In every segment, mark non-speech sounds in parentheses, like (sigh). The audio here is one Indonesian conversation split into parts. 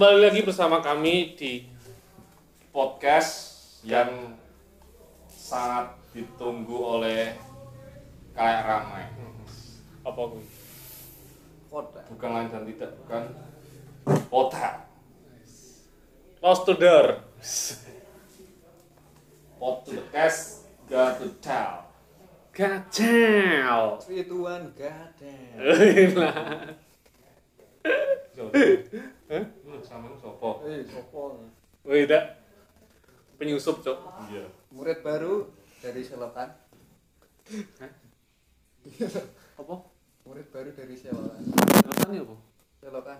kembali lagi bersama kami di podcast yang sangat ditunggu oleh kayak ramai apa kuwi? Kota. bukan lain dan tidak bukan kota Close to door. podcast got to tell Kacau. Rituan gadel. Lah. Lu sama lu sopo Eh, sopo? Wih, dak. Penyusup, Cok. iya Murid baru dari Selokan. (laughs) Apa? Murid baru dari Selokan. Selokan ya, apa? Selokan.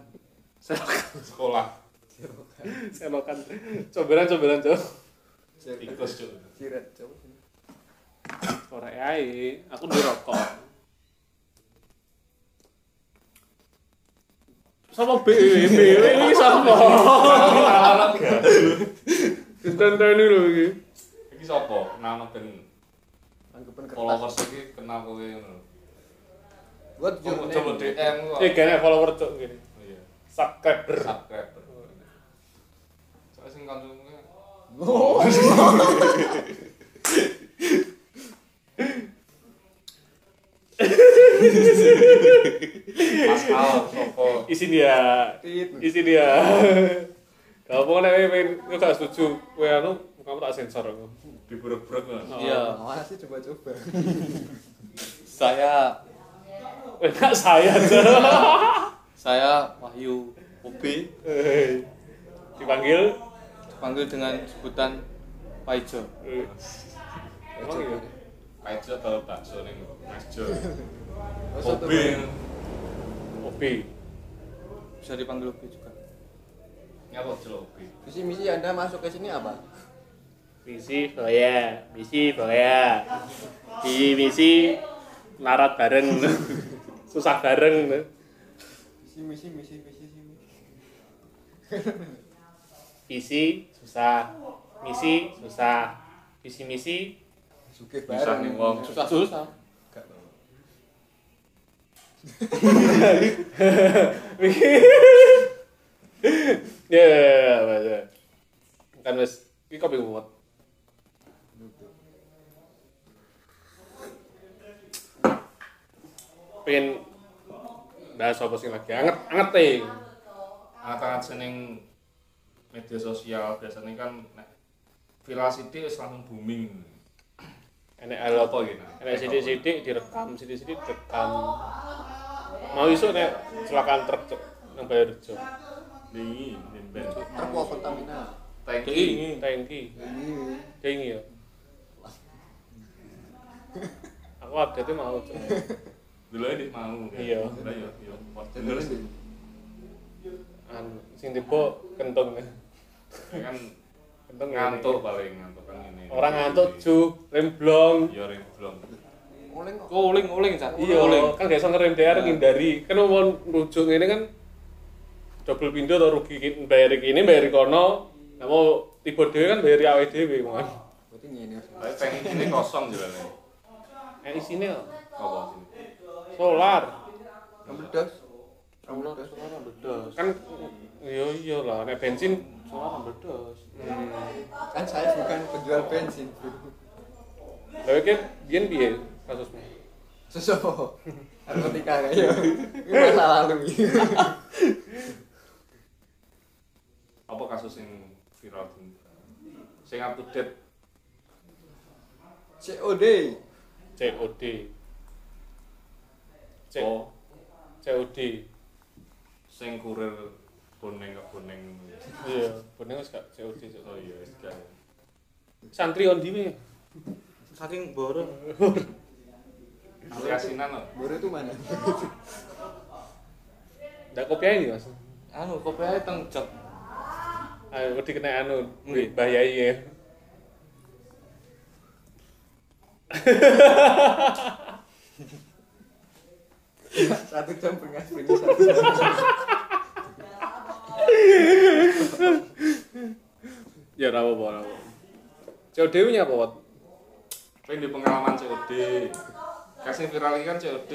Selokan. sekolah Selokan. Selokan. Cobaran-cobaran, Cok. tikus cuy Sirat coba. Korek ae, aku rokok. Sama B, B, ini sama. anak ya Ditenteni lho iki. ini sopo nama ben followers kertas. ini kenal kowe ngono coba jurnal. coba DM lu Eh, gak follower cok gini. Oh, iya Subscriber. subscriber soalnya sing kancamu (laughs) ki Oh. Al sopo Isi dia. Isi dia. Kalau mau nek pengen yo gak setuju, kowe anu kamu tak sensor aku. diburuk-buruk kan Oh. Iya, Masih coba-coba. saya Enak saya aja. (laughs) saya Wahyu Ubi Eh, Dipanggil dipanggil dengan sebutan Paijo. eh, iya. kayak kalau bakso ning Mas Jo Oh, Obi. Bisa dipanggil Ubi juga. Nyapa jelo hobi Visi misi Anda masuk ke sini apa? Misi Boya, misi Boya. Di misi larat bareng. (laughs) Susah bareng. Visi misi misi misi misi. Visi susah. Misi susah. Visi misi Suke bareng. nih, wong. Susah-susah. Gak tau. (laughs) Ya, ya, ya, ya. Kan wis iki kopi mumet. Pengen bahas apa sih lagi? Anget, anget nih. anak-anak seneng media sosial biasanya kan nek viral wis langsung booming alot apa gitu Enek sidik-sidik direkam, sidik-sidik direkam. Mau isu nek kecelakaan truk Cuk, nang Bayarjo. ini ben Terpok kontamina. tangki Tangki. Ini. Kayak ya. Aku update mau Cuk. dulu aja mau Iya. ya ya Bener bener sih. Anu sing tiba kentong. kan Kentong ngantuk paling ngantuk kan ini Orang ngantuk ju, remblong. ya rem Oleng kok. Oh, uling uling Cak. Iya, uling. kan gak iso ngerem DR ngindari. Kan mau rujuk ini kan double pintu atau rugi bayar ini bayar kono. Nah mau tiba dhewe kan bayar awake dhewe mon. Berarti ngene. tapi pengen ini kosong jalannya Eh isine kok apa sini solar. Meledos. Solar solar meledos. Kan iya iya lah nek bensin Solar meledos. hmm. Kan saya bukan penjual bensin. Lha iki biyen piye kasusmu? Sesopo. (laughs) Narkotika kayak. Ini masa lalu. (laughs) apa kasus yang viral sing up to date COD. COD. C oh COD. sing kurir kuning ke kuning Iya, wis gak COD. Oh iya wis gak Santri on di Saking borong. (laughs) asinan loh Baru itu mana? Ndak kopiah ini Mas. Anu, kopi aja teng jok. Ayo wedi kena anu, Nggih. bahayai ya. Satu jam peringat ini satu jam. Ya ora apa. COD punya apa, Wat? Di pengalaman COD kasih viral ini kan COD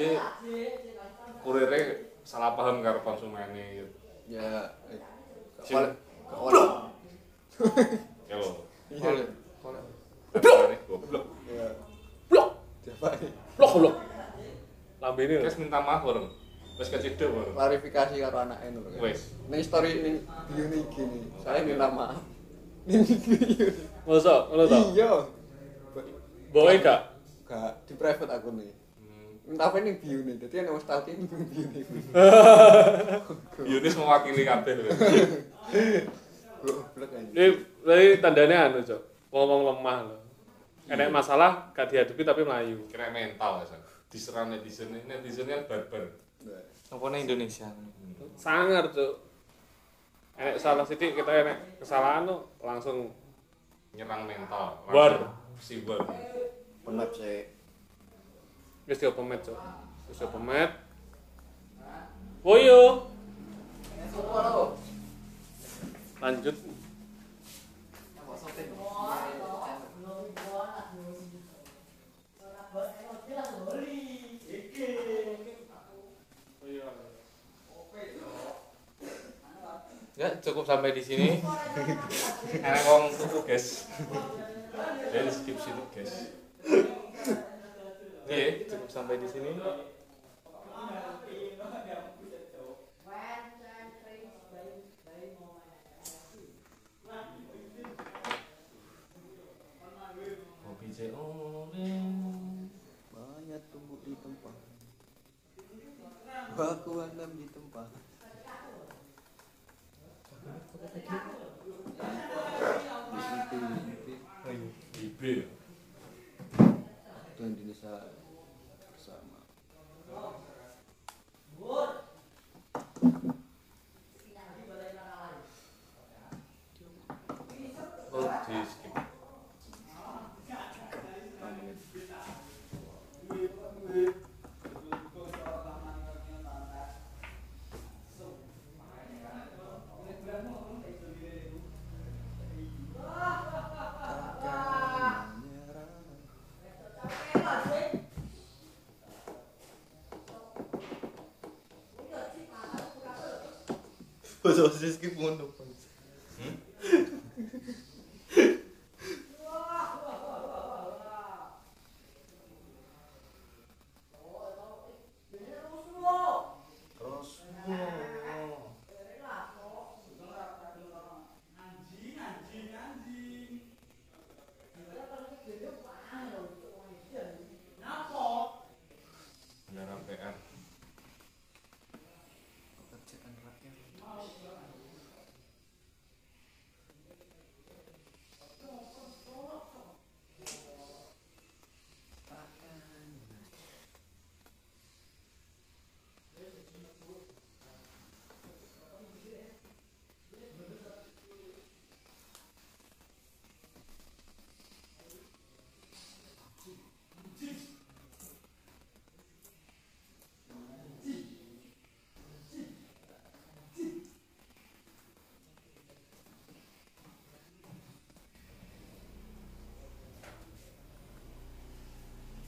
kurirnya salah paham karo konsumennya gitu. Ya, eh. Kolek. (laughs) Yo. Iya. lho. Kolek. Kolek goblok. Iya. Blok, Siapa ini? blok, blok. Lambene lho. Kes minta maaf bareng. Wis keciduk bareng. Klarifikasi karo anake kan. Wis. Ning story ning bio gini. Saya minta maaf. Ning video. Masa, ngono to? Iya. Boe gak private aku nih. Hmm. Entah apa ning bio nih. Dadi ana stalking ning bio nih. (laughs) Yunis mewakili kabeh lho. Goblok aja. Ini berarti tandanya anu, Cok. Ngomong lemah lho. Enek masalah gak dihadapi tapi melayu. Kira mental ya. Diserang netizen, netizen kan barbar. Apa nih Indonesia? Sangar, Cok. Enek salah sithik kita enek kesalahan tuh langsung Nyerang mental. War. Si war. Penat sih. Wis dia pemet, Cok. Wis dia pemet. Woyo. Lanjut. Ya cukup sampai di sini. Enak wong tuku, guys. Dan skip situ, guys. Ya, cukup sampai di sini. Kopi. Banyak tumbuh tempat. Di tempat. Di situ Ibe. dan Indonesia bersama. Oh, di skip. Bahasa bahasa skip ngono. Terus. Penyiaran PR. Pekerjaan rakyat.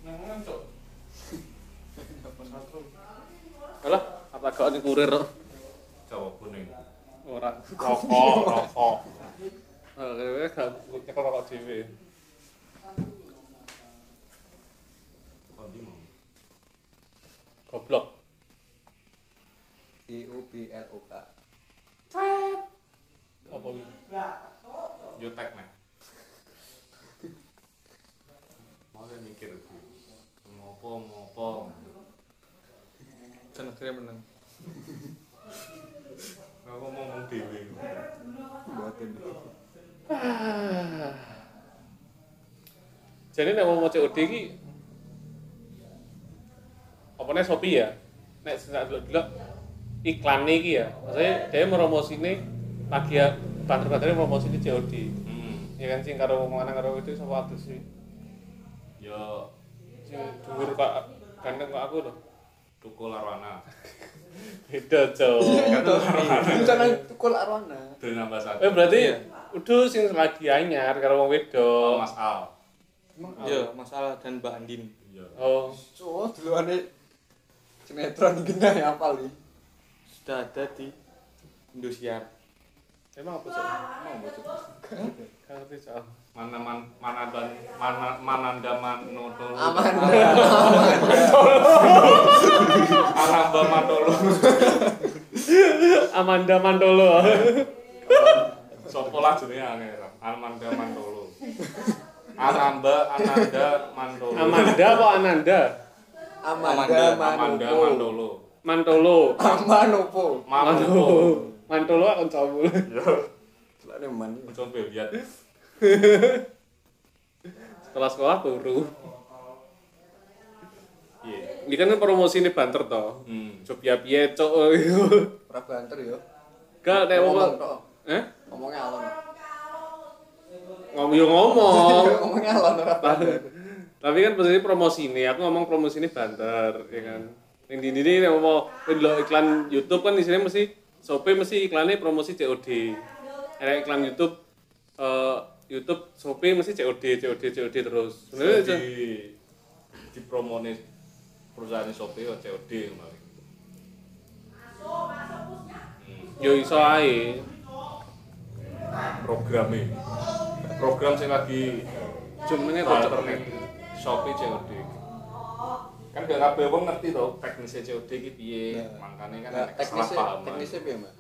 Nang cok. Alah, gak ini kurir kok? Jawa kuning. Ora. Rokok, rokok. (laughs) Oh, kayaknya gak nyekel rokok dhewe. Mau. Goblok. I U B L O K. Apa iki? Yotek nih. Mau dia mikir bu. Ngopo, ngopo. Dan akhirnya menang. Aku ngomong dewe. Buatin. Jadi nek mau COD iki apa nih Shopee ya? Nek sak delok iklan iki ya. Maksudnya dia meromosine lagi ya banter-banternya meromosine COD. Hmm. Ya kan sing karo omongan karo itu sapa sih. Yo Sing dhuwur kok ganteng kok aku lho. tukul arwana. Beda, Cok. Rencana tukul arwana. Dari nambah satu. Eh berarti udah sing lagi anyar karo wong Oh, wedok. Mas Al. Iya, masalah dan Mbak Andin. Iya. Oh, Oh, dulu ane sinetron gini ya apa li? Sudah ada di Indosiar. Emang apa, Cok? Mau bocok. Gak ngerti, Cok. Mana man, mana dan mana mananda manolo. Aman. Anamba manolo. Amanda Mantolo. Sopo lah jenenge angel. Amanda Mantolo. Anamba Ananda Mantolo. Amanda apa Ananda? Amanda Amanda Manopo. Mantolo. Mantolo. Manopo. Mantolo. Mantolo aku cabul. Ya, Lah man. coba lihat. Sekolah-sekolah turu. Iya. Ini kan promosi ini banter toh. Hmm. Coba piye cok. Ora banter yo. Gak nek Ngomong. Eh? Ngomongnya alon. Ngomong yo ngomong. (laughs) Ngomongnya alon ora banter. Tapi kan posisi promosi ini, aku ngomong promosi ini banter, ya kan. Yang di ini yang mau lo iklan YouTube kan di sini mesti Sope mesti iklannya promosi COD. Ada iklan YouTube eh YouTube Sope mesti COD, COD, COD terus. Sebenarnya di di promone perusahaan Shopee ya COD kemarin. yo iso ae. Programnya. Program sing lagi kocok internet Shopee COD. Kan gak kabeh wong ngerti to teknisnya COD iki piye. Nah. Makanya kan Nah, teknisnya teknisnya piye, Mbak?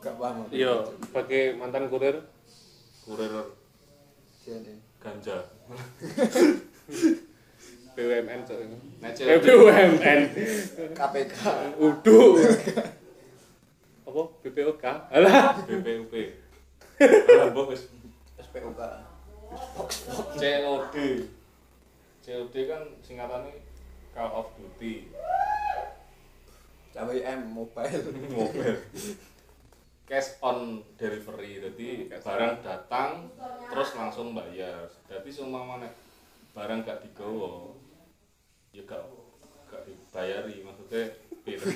Gak paham. Iya, sebagai mantan kurir Kurir Jadi. ganja. (laughs) BUMN cok. Eh BUMN. KPK. Uduh. Apa? BPOK? Alah. BPUP. Lah (laughs) mbok wis SPOK. COD. COD kan singkatannya Call of Duty. CWM mobile. mobil (laughs) cash on delivery jadi barang datang terus langsung bayar jadi seumpama nek barang gak digawa ya gak gak dibayari maksudnya beda (laughs)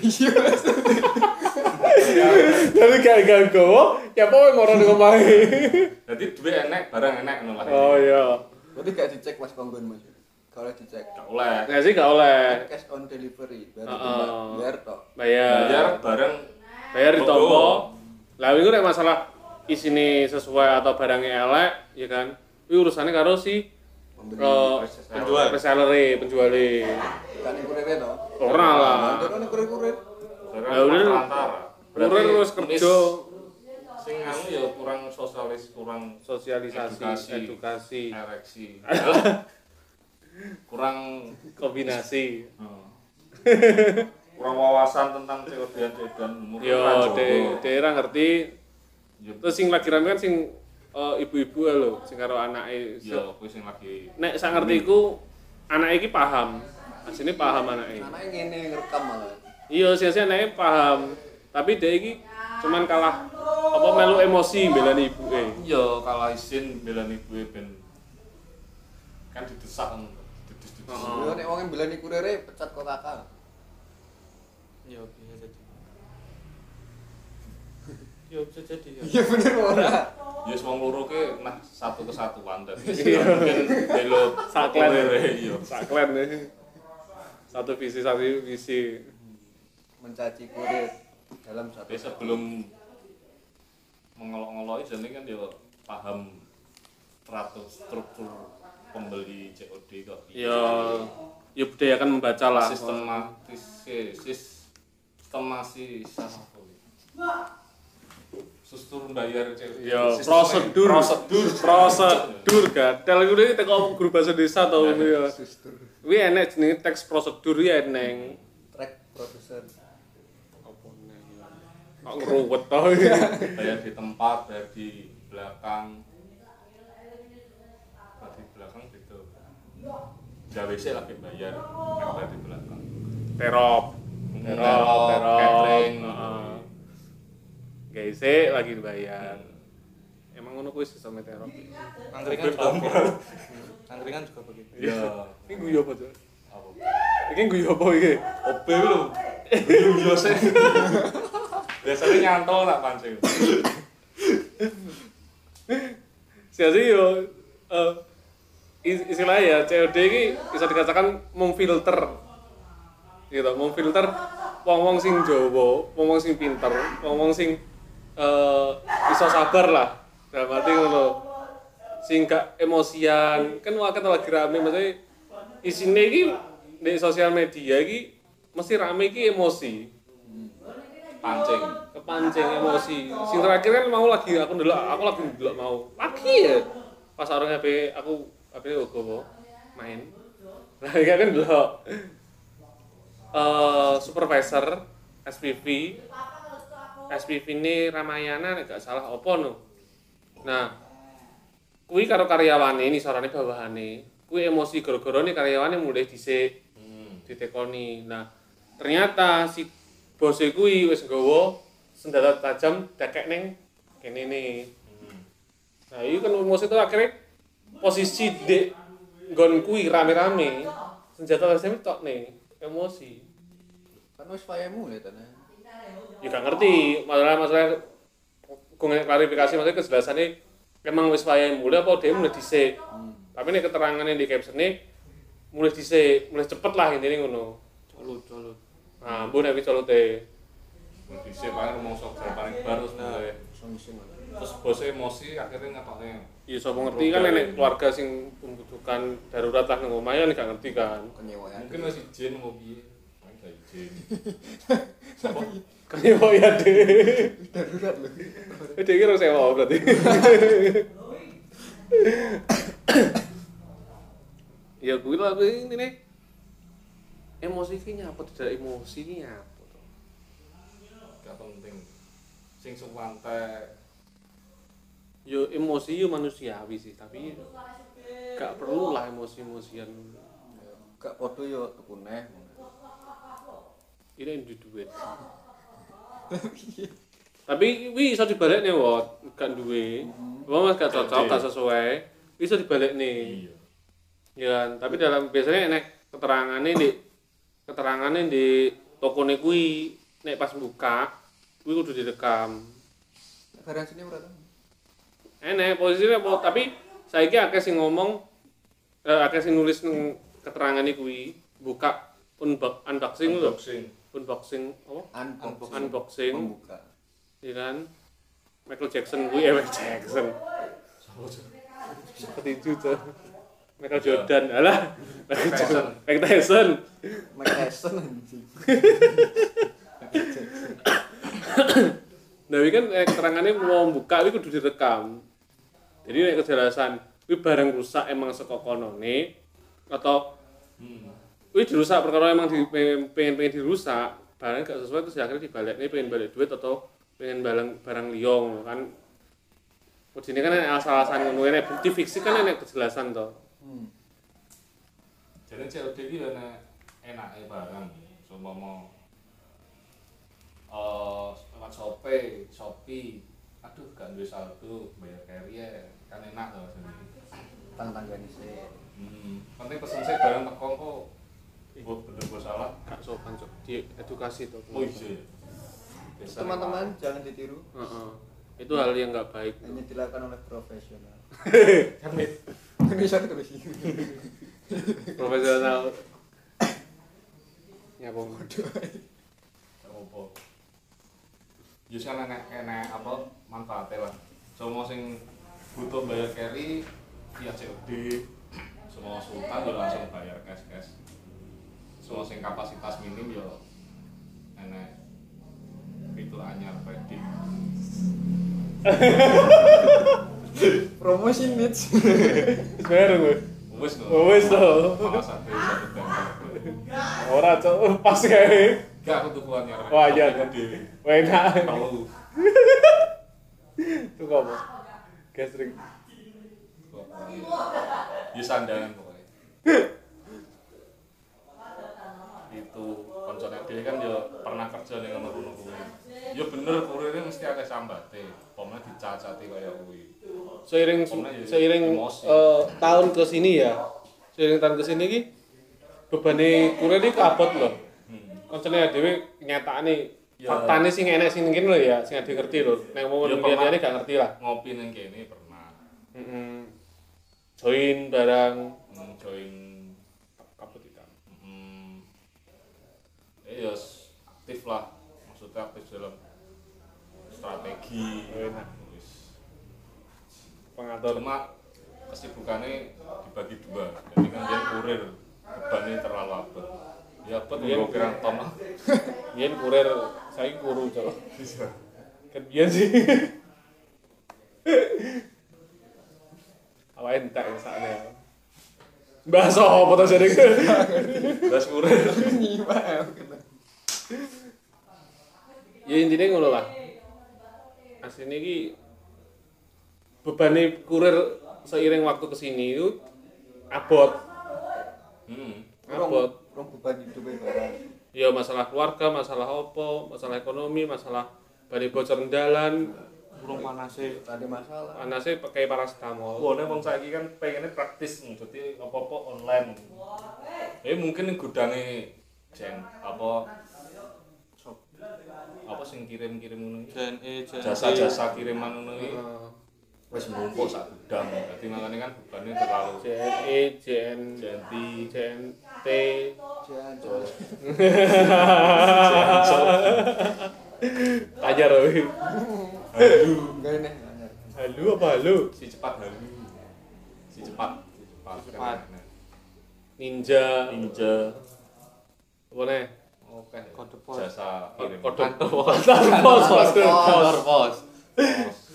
Tapi gak gak gowo, ya apa yang orang kemarin. jadi duit enek barang enek ngono lah Oh iya. Berarti gak dicek Mas Panggon Mas. Kalau dicek gak oleh Nggak sih gak oleh. cash on delivery. Berarti bayar tok. Bayar. bayar barang Bayar di Toko. Lah itu nek masalah isine sesuai atau barangnya elek, ya kan. Itu urusannya karo si eh, Penjual. reseller penjual Kan yang kurirnya toh. Ora lah. Bantu kan yang kurir-kurir. barang Ya udah. Kurir wis kerja sing anu ya kurang sosialis kurang sosialisasi, Edukasi. edukasi, ereksi (laughs) kurang kombinasi. Hmm. (laughs) kurang wawasan tentang COD dan umur Yo, de daerah ngerti. Terus sing lagi rame kan sing eh, ibu-ibu ae lho, sing karo anake. yo kuwi sing lagi Nek sak ngerti iku anake iki paham. Asline paham anake. Anaknya ngene ngerekam malah. Iya, sia-sia anake paham. Tapi dia iki cuman kalah apa melu emosi belani ibuke. yo kalah izin bela ibu ben kan didesak kan didis-didis. Heeh. Yo nek wong yang bilani kurirnya pecat kok kakak. Ya bisa jadi. (laughs) Ya bisa jadi ya. Iya bener ora. Ya wong loro ke nah satu kesatuan Iya. mungkin belo Saklen. iya. Saklen ya. Satu visi satu visi. Mencaci kurir dalam satu. Tapi sebelum mengolok-ngolok jadi kan yo paham teratur struktur pembeli COD kok Ya ya budayakan membaca lah. sistematis eh, sistematis apa ini? struktur bayar Ya prosedur. prosedur Prosedur gadel iku iki teko guru bahasa desa to ngono ya. Sustur. Kuwi enek jenenge teks prosedur ya eneng. Track produser. Apa neng ya? Kok ngeruwet to. (laughs) bayar (laughs) di tempat bayar di belakang Bayar di belakang gitu gawe sih lagi bayar nek bayar di belakang Terop. Hmm, Terop, terop, catering. Heeh. Guys, eh, lagi dibayar. Emang ngono kuwi sistemnya terop. Angkringan juga begitu. Angkringan juga begitu. iya Iki guyu apa, Cok? apa Iki guyu apa iki? OB lho iya sih biasanya nyantol tak pancing Sia-sia yo eh, is- istilahnya ya COD ini bisa dikatakan memfilter gitu. Memfilter wong-wong sing Jawa, wong-wong sing pinter, wong-wong sing eh iso sabar lah. Dalam arti ngono. Sing gak emosian. Kan waktu lagi rame maksudnya isine iki di sosial media iki mesti rame iki emosi. Pancing kepancing emosi. Sing terakhir kan mau lagi aku dulu aku lagi dulu mau. Lagi ya. Pas orang HP aku HP Ogowo main. Ini kan dulu eh supervisor SPV SPV ini Ramayana nek gak salah opo no nah kuwi karo karyawane ini sorane bawahane kuwi emosi gara-gara nih karyawane mulai dhisik hmm. ditekoni. Nah, ternyata si bose kuwi wis nggawa senjata tajam dekek ning kene nih. Hmm. Nah, itu kan emosi itu akhirnya posisi di nggon kuwi rame-rame senjata tajam tok nih emosi. Kan wis payemu ya tenan. Ya gak ngerti masalah masalah klarifikasi maksudnya kejelasannya emang wis wayahe mulai apa dia mulai dhisik. Tapi nih keterangannya di caption ini mulai dhisik, mulai cepet lah intinya ngono. Colut, colut. Nah, bu nek colot e. Wong dhisik paling rumangsa jar paling bar terus mulai Sing-sing. terus bosnya emosi akhirnya ngetoknya Ya sapa ngerti kan nenek keluarga sing membutuhkan darurat lah nang omah ya gak ngerti kan. Mungkin masih izin mau piye izin Kan ya ya deh. Darurat lho. Dia kira sewa berarti. ya gue lah gue ini nih emosi ki nyapa tidak emosi ki nyapa to. gak penting sing suwante yo emosi yo manusiawi sih tapi gak perlu lah emosi-emosian Gak podo yo tuku neh. Ini yang di duit. (laughs) Tapi wi bisa dibalik nih wot gak duwe Wah mas gak cocok gak sesuai. Bisa dibalik nih. Iya. Ya kan? Tapi dalam biasanya nek keterangannya di keterangannya di toko kui nek pas buka kui kudu direkam. Garansi ini berapa? enek posisinya mau tapi saya kira akeh sing ngomong eh, akeh sing nulis nang keterangan kui buka unbox unboxing lho. Unboxing unboxing apa? Unboxing. unboxing. Pembuka. ya kan? Michael Jackson gue eh Michael Jackson. Seperti itu tuh Michael Jordan alah. Michael Jackson. Mike Tyson. Mike Tyson nah ini kan eh, keterangannya mau buka ini kudu direkam. Jadi nek kejelasan ini barang rusak emang sekokonone atau hmm. Ini dirusak perkara emang di, pengen, pengen, pengen dirusak barang gak sesuai terus akhirnya dibalik ini pengen balik duit atau pengen barang barang liong kan ini kan enek asal-asalan ngono enek bukti fiksi kan enek kejelasan toh Hmm. jadi COD ini enak enaknya barang cuma mau eh lewat Shopee, Shopee aduh gak duwe saldo bayar carrier kan enak loh sini Tang-tanggane sih. hmm. penting pesen saya barang teko kok buat bener gue salah. Gak sopan cok. Di edukasi tuh oh iya Biasanya Teman-teman jangan ditiru. Heeh. itu hal yang nggak baik Hanya dilakukan oleh profesional. (laughs) kan Mit? Bisa tulis. profesional. Nyapa apa ya kan enak enak apa manfaatnya lah. Semua sing butuh bayar carry ya COD semua sultan ya langsung bayar cash cash semua sing kapasitas minim ya enak fitur anyar kredit (laughs) Promosi niche. bareng gue. No Oh, no. malah satu satu bengkel ora cok. (laughs) Pas kayak gak aku tuku anyar. Wah, iya, kan. enak. Tahu itu kok bos gastrik ya sandangan pokoknya itu dhewe kan ya pernah kerja ning ngono ngono kuwi. Ya bener kurirnya mesti akeh sambate. Pomnya dicacati kaya kuwi. Seiring ya seiring eh, tahun ke sini ya. Seiring tahun ke sini ki bebane kurir iki kabot loh. Hmm. koncone dhewe nyatakane Ya. faktane sing enek sing ngene lho ya sing ade ngerti lho. Nek mau Ya, lihat-lihat gak ngerti lah. Ngopi ning kene pernah. Heeh. join barang hmm, join kabut ikan hmm, eh ya s- aktif lah. Maksudnya aktif dalam strategi. Wis. pengatur. Cuma kesibukannya dibagi dua. Jadi kan dia kurir bebannya terlalu abot ya abot Iya. ya. Pirang ton lah (laughs) biyen kurir. Saya kuru cok. Kan biyen sih. (laughs) Awake entek sakne Bahasa apa to jadi. (laughs) Belas kurir. Nyimak ya. ya intinya ngono lah aslinya ki bebannya kurir seiring waktu ke sini itu abot hmm. abot Rong beban hidupnya barang. ya masalah keluarga masalah opo masalah ekonomi masalah bani bocor dalan Burung panase. Ada masalah. anasnya pakai paracetamol Wone wong saiki kan pengennya praktis jadi apa-apa online. Eh mungkin ning gudange jen apa. Apa sing kirim-kirim ngono iki. JNE, JNE. Jasa-jasa kiriman ngono iki wis numpuk sak gudang. Dadi makane kan bebannya terlalu JNE, JN. JNT, Jangan coba. ajar wih. Enggak ini. bener. Halo apa halo? Si cepat halu. Si cepat, si cepat. Ninja, Ninja. nih? Oke. Kode pos. Jasa. Kode Kantor (laughs) pos. kantor pos, kantor pos,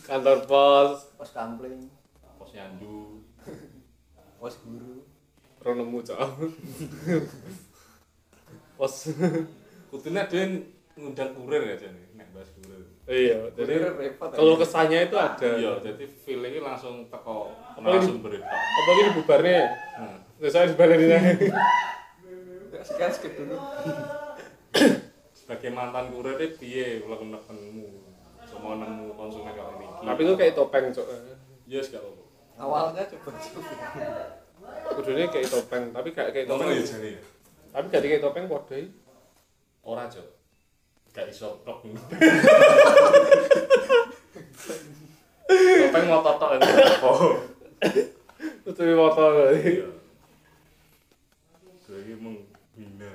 Kantor pos. Pos, kampling. pos yandu. (laughs) Pos guru. pronemu cok. (laughs) Pos. Kudune dhewe ngundang kurir ya jane, nek bahas kurir. Iya, jadi kalau kesannya itu ada. Iya, jadi feelingnya langsung teko narasumber itu. Apa ini bubarnya? Hmm. Saya. Enggak sekian skip dulu. Sebagai mantan kurir itu piye kalau nekenmu? Semua nemu konsumen kalau ini. Tapi itu kayak topeng cok. yes gak apa-apa. Awalnya coba-coba. Kudunya kayak topeng, tapi kayak kayak topeng. ya jane. ya? Tapi gak kayak topeng iki. Ora jo. Gak iso tok. Topeng mau totok kan apa? Tutupi motor Iya. Gue menghina.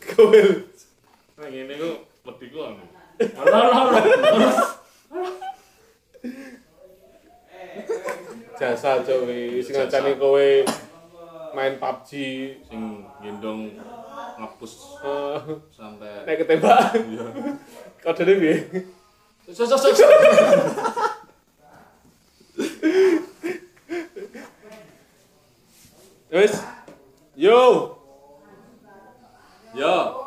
Kowe sing ngancani kowe main PUBG sing gendong ngepus eh. sampai naik ketembak. Iya. Kadene piye? Sus sus sus. Wes. Yo. Yo.